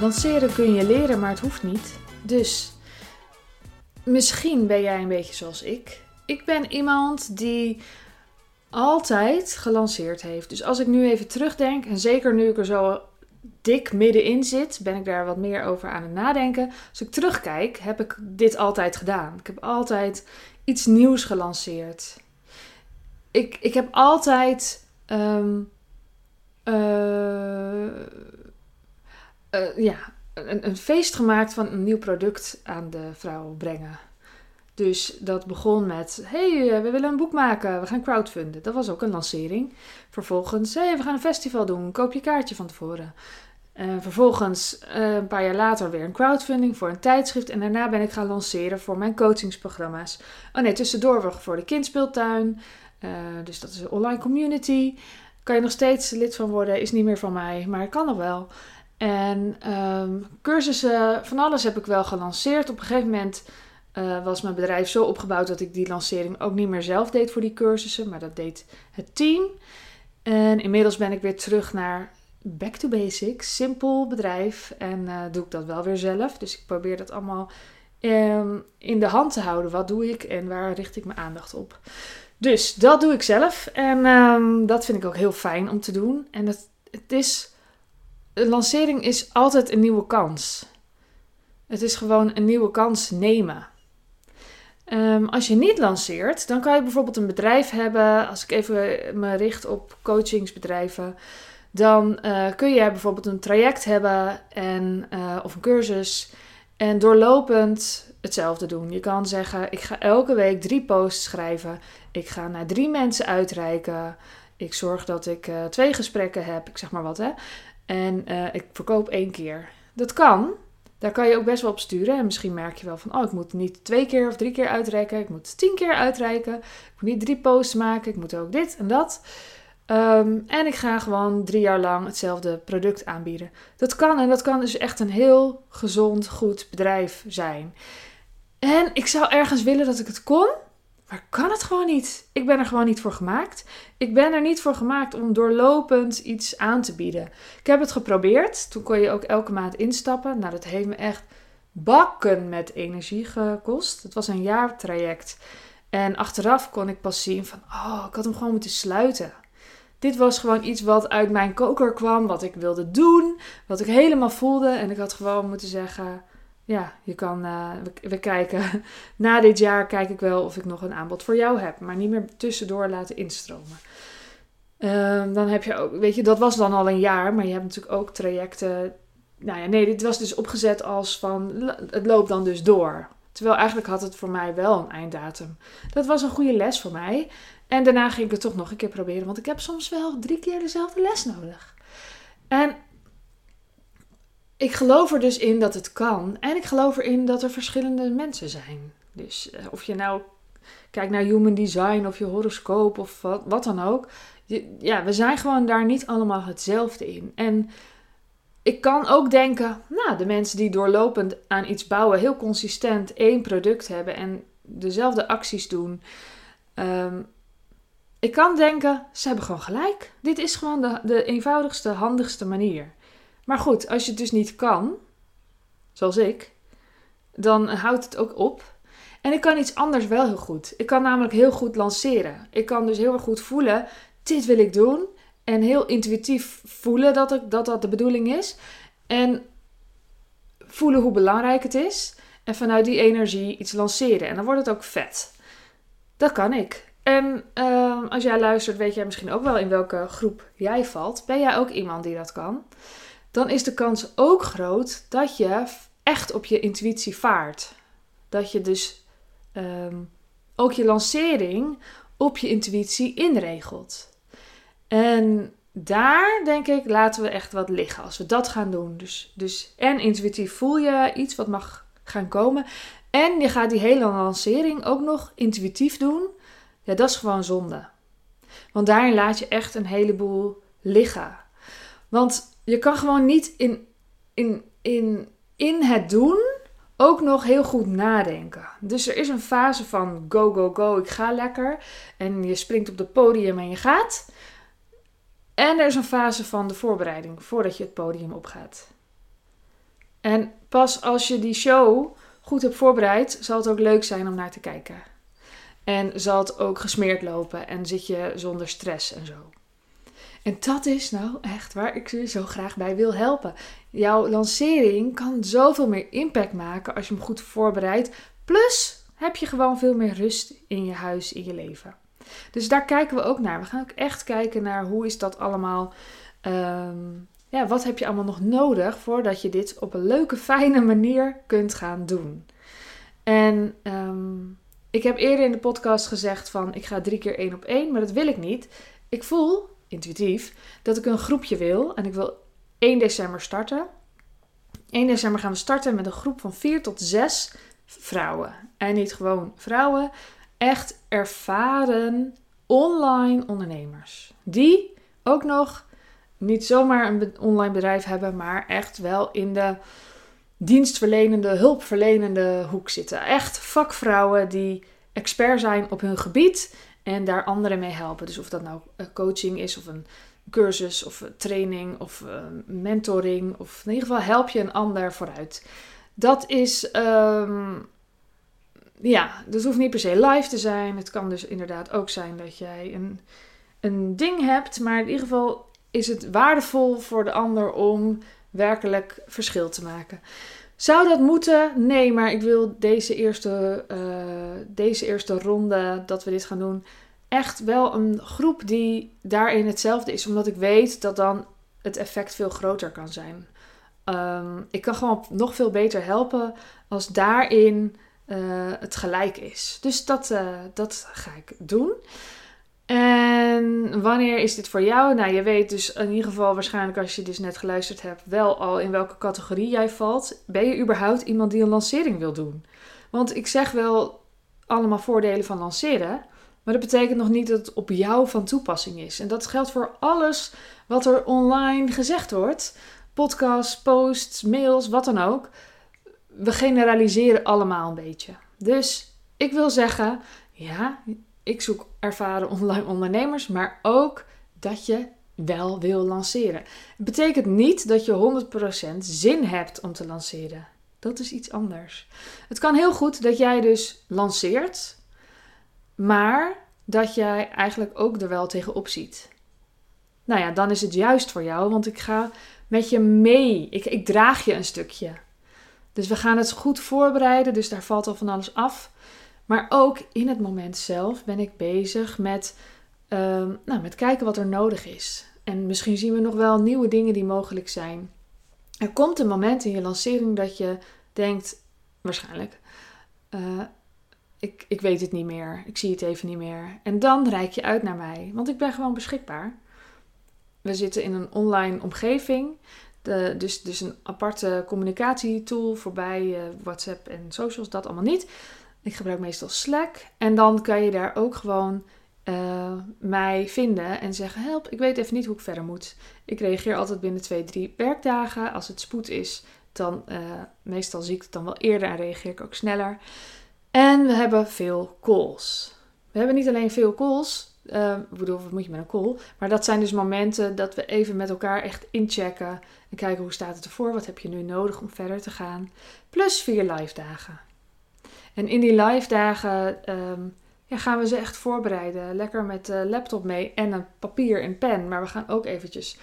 Lanceren kun je leren, maar het hoeft niet. Dus misschien ben jij een beetje zoals ik. Ik ben iemand die altijd gelanceerd heeft. Dus als ik nu even terugdenk, en zeker nu ik er zo dik middenin zit, ben ik daar wat meer over aan het nadenken. Als ik terugkijk, heb ik dit altijd gedaan. Ik heb altijd iets nieuws gelanceerd. Ik, ik heb altijd ehm, eh, eh, ja, een, feest gemaakt van een nieuw product aan de vrouw brengen. Dus dat begon met: hey, eh, we willen een boek maken, we gaan crowdfunden. Dat was ook een lancering. Vervolgens: hey, we gaan een festival doen, koop je kaartje van tevoren. Vervolgens, uh, een paar jaar later, weer een crowdfunding voor een tijdschrift. En daarna ben ik gaan lanceren voor mijn coachingsprogramma's. Oh nee, tussendoor voor de kindspeeltuin. Uh, dus dat is een online community. Kan je nog steeds lid van worden, is niet meer van mij, maar kan nog wel. En um, cursussen, van alles heb ik wel gelanceerd. Op een gegeven moment uh, was mijn bedrijf zo opgebouwd dat ik die lancering ook niet meer zelf deed voor die cursussen, maar dat deed het team. En inmiddels ben ik weer terug naar back to basics, simpel bedrijf. En uh, doe ik dat wel weer zelf. Dus ik probeer dat allemaal um, in de hand te houden. Wat doe ik en waar richt ik mijn aandacht op? Dus dat doe ik zelf. En um, dat vind ik ook heel fijn om te doen. En het is. Een lancering is altijd een nieuwe kans. Het is gewoon een nieuwe kans nemen. Um, als je niet lanceert, dan kan je bijvoorbeeld een bedrijf hebben. Als ik even me richt op coachingsbedrijven, dan uh, kun je bijvoorbeeld een traject hebben en, uh, of een cursus. En doorlopend hetzelfde doen. Je kan zeggen: Ik ga elke week drie posts schrijven. Ik ga naar drie mensen uitreiken. Ik zorg dat ik uh, twee gesprekken heb. Ik zeg maar wat hè. En ik verkoop één keer. Dat kan. Daar kan je ook best wel op sturen. En misschien merk je wel van, oh, ik moet niet twee keer of drie keer uitreiken. Ik moet tien keer uitreiken. Ik moet niet drie posts maken. Ik moet ook dit en dat. Um, en ik ga gewoon drie jaar lang hetzelfde product aanbieden. Dat kan en dat kan dus echt een heel gezond, goed bedrijf zijn. En ik zou ergens willen dat ik het kon, maar kan het gewoon niet. Ik ben er gewoon niet voor gemaakt. Ik ben er niet voor gemaakt om doorlopend iets aan te bieden. Ik heb het geprobeerd. Toen kon je ook elke maand instappen. Nou, dat heeft me echt bakken met energie gekost. Het was een jaartraject. En achteraf kon ik pas zien van, oh, ik had hem gewoon moeten sluiten. Dit was gewoon iets wat uit mijn koker kwam, wat ik wilde doen, wat ik helemaal voelde. En ik had gewoon moeten zeggen, ja, je kan, uh, we, we, kijken, na dit jaar kijk ik wel of ik nog een aanbod voor jou heb. Maar niet meer tussendoor laten instromen. Um, dan heb je ook, weet je, dat was dan al een jaar, maar je hebt natuurlijk ook trajecten. Nou ja, nee, dit was dus opgezet als van, het loopt dan dus door. Terwijl eigenlijk had het voor mij wel een einddatum. Dat was een goede les voor mij. En daarna ging ik het toch nog een keer proberen, want ik heb soms wel drie keer dezelfde les nodig. En ik geloof er dus in dat het kan. En ik geloof erin dat er verschillende mensen zijn. Dus uh, of je nou kijkt naar human design of je horoscoop of wat, wat dan ook. Ja, we zijn gewoon daar niet allemaal hetzelfde in. En ik kan ook denken, nou, de mensen die doorlopend aan iets bouwen, heel consistent één product hebben en dezelfde acties doen. Um, ik kan denken, ze hebben gewoon gelijk. Dit is gewoon de, de eenvoudigste, handigste manier. Maar goed, als je het dus niet kan, zoals ik, dan houdt het ook op. En ik kan iets anders wel heel goed. Ik kan namelijk heel goed lanceren. Ik kan dus heel erg goed voelen, dit wil ik doen. En heel intuïtief voelen dat, ik, dat dat de bedoeling is. En voelen hoe belangrijk het is. En vanuit die energie iets lanceren. En dan wordt het ook vet. Dat kan ik. En uh, als jij luistert, weet jij misschien ook wel in welke groep jij valt. Ben jij ook iemand die dat kan? Dan is de kans ook groot dat je echt op je intuïtie vaart. Dat je dus um, ook je lancering op je intuïtie inregelt. En daar denk ik, laten we echt wat liggen als we dat gaan doen. Dus, dus en intuïtief voel je iets wat mag gaan komen. En je gaat die hele lancering ook nog intuïtief doen. Ja, dat is gewoon zonde. Want daarin laat je echt een heleboel liggen. Want je kan gewoon niet in, in, in, in het doen ook nog heel goed nadenken. Dus er is een fase van go, go, go, ik ga lekker. En je springt op het podium en je gaat. En er is een fase van de voorbereiding voordat je het podium opgaat. En pas als je die show goed hebt voorbereid, zal het ook leuk zijn om naar te kijken. En zal het ook gesmeerd lopen en zit je zonder stress en zo. En dat is nou echt waar ik je zo graag bij wil helpen. Jouw lancering kan zoveel meer impact maken als je hem goed voorbereidt. Plus heb je gewoon veel meer rust in je huis, in je leven. Dus daar kijken we ook naar. We gaan ook echt kijken naar hoe is dat allemaal. Um, ja, wat heb je allemaal nog nodig voordat je dit op een leuke, fijne manier kunt gaan doen. En um, ik heb eerder in de podcast gezegd van ik ga drie keer één op één, maar dat wil ik niet. Ik voel intuïtief dat ik een groepje wil en ik wil 1 december starten. 1 december gaan we starten met een groep van 4 tot 6 vrouwen. En niet gewoon vrouwen, echt ervaren online ondernemers. Die ook nog niet zomaar een online bedrijf hebben, maar echt wel in de dienstverlenende, hulpverlenende hoek zitten. Echt vakvrouwen die expert zijn op hun gebied en daar anderen mee helpen. Dus of dat nou coaching is of een cursus of training of eh, mentoring of in ieder geval help je een ander vooruit. Dat is, um, ja, dat hoeft niet per se live te zijn. Het kan dus inderdaad ook zijn dat jij een, een ding hebt, maar in ieder geval is het waardevol voor de ander om werkelijk verschil te maken. Zou dat moeten? Nee, maar ik wil deze eerste, uh, deze eerste ronde dat we dit gaan doen, echt wel een groep die daarin hetzelfde is. Omdat ik weet dat dan het effect veel groter kan zijn. Um, ik kan gewoon nog veel beter helpen als daarin uh, het gelijk is. Dus dat, uh, dat ga ik doen. En wanneer is dit voor jou? Nou, je weet dus in ieder geval waarschijnlijk als je dus net geluisterd hebt, wel al in welke categorie jij valt. Ben je überhaupt iemand die een lancering wil doen? Want ik zeg wel allemaal voordelen van lanceren, maar dat betekent nog niet dat het op jou van toepassing is. En dat geldt voor alles wat er online gezegd wordt. Podcasts, posts, mails, wat dan ook. We generaliseren allemaal een beetje. Dus ik wil zeggen, ja, ik zoek ervaren online ondernemers, maar ook dat je wel wil lanceren. Het betekent niet dat je 100% zin hebt om te lanceren. Dat is iets anders. Het kan heel goed dat jij dus lanceert, maar dat jij eigenlijk ook er wel tegenop ziet. Nou ja, dan is het juist voor jou, want ik ga met je mee. Ik, ik draag je een stukje. Dus we gaan het goed voorbereiden, dus daar valt al van alles af. Maar ook in het moment zelf ben ik bezig met, um, nou, met kijken wat er nodig is. En misschien zien we nog wel nieuwe dingen die mogelijk zijn. Er komt een moment in je lancering dat je denkt, waarschijnlijk, uh, ik, ik weet het niet meer, ik zie het even niet meer. En dan reik je uit naar mij, want ik ben gewoon beschikbaar. We zitten in een online omgeving, de, dus, dus een aparte communicatietool voorbij uh, WhatsApp en socials, dat allemaal niet. Ik gebruik meestal Slack. En dan kan je daar ook gewoon uh, mij vinden en zeggen: Help, ik weet even niet hoe ik verder moet. Ik reageer altijd binnen twee, drie werkdagen. Als het spoed is, dan uh, meestal zie ik het dan wel eerder en reageer ik ook sneller. En we hebben veel calls. We hebben niet alleen veel calls. Uh, ik bedoel, wat moet je met een call? Maar dat zijn dus momenten dat we even met elkaar echt inchecken. En kijken hoe staat het ervoor? Wat heb je nu nodig om verder te gaan? Plus vier live dagen. En in die live dagen ehm, ja, gaan we ze echt voorbereiden. Lekker met de laptop mee en een papier en pen. Maar we gaan ook eventjes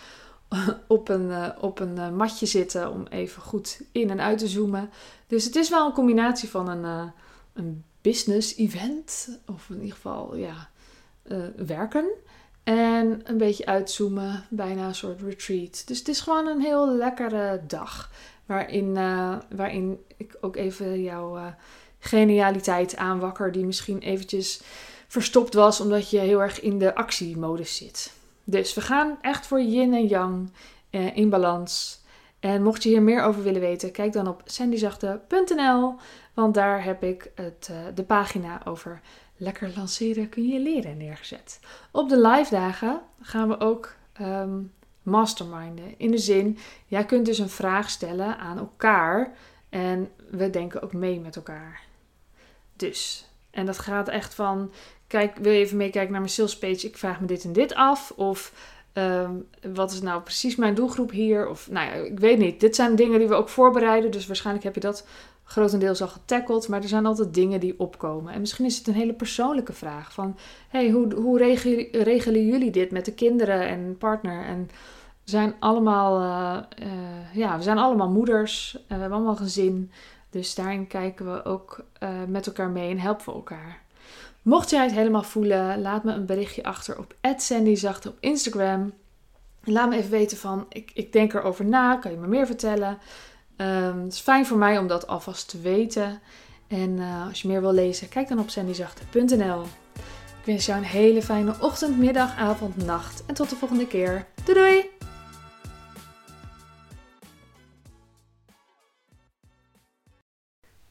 op een, uh, op een uh, matje zitten om even goed in en uit te zoomen. Dus het is wel een combinatie van een, uh, een business event. Of in ieder geval ja, werken. En een beetje uitzoomen, bijna een soort retreat. Dus het is gewoon een heel lekkere dag. Waarin, waarin ik ook even jouw genialiteit aanwakker die misschien eventjes verstopt was omdat je heel erg in de actiemodus zit. Dus we gaan echt voor yin en yang eh, in balans. En mocht je hier meer over willen weten, kijk dan op sandyzachte.nl, want daar heb ik het, uh, de pagina over lekker lanceren kun je leren neergezet. Op de live dagen gaan we ook um, masterminden. In de zin, jij kunt dus een vraag stellen aan elkaar en we denken ook mee met elkaar. Dus, en dat gaat echt van, kijk, wil je even meekijken naar mijn sales page? Ik vraag me dit en dit af. Of Ehm, wat is nou precies mijn doelgroep hier? Of nou ja, ik weet niet. Dit zijn dingen die we ook voorbereiden. Dus waarschijnlijk heb je dat grotendeels al getackeld. Maar er zijn altijd dingen die opkomen. En misschien is het een hele persoonlijke vraag. Van, hey, hoe, hoe regelen, jullie dit met de kinderen en partner? En zijn allemaal, uh, uh, ja, we zijn allemaal moeders. En we hebben allemaal gezin. Dus daarin kijken we ook uh, met elkaar mee en helpen we elkaar. Mocht jij het helemaal voelen, laat me een berichtje achter op @sandyzachte op Instagram. Laat me even weten van, ik, ik denk erover na, kan je me meer vertellen? Um, het is fijn voor mij om dat alvast te weten. En uh, als je meer wil lezen, kijk dan op sandyzachte.nl. Ik wens jou een hele fijne ochtend, middag, avond, nacht. En tot de volgende keer. Doei doei!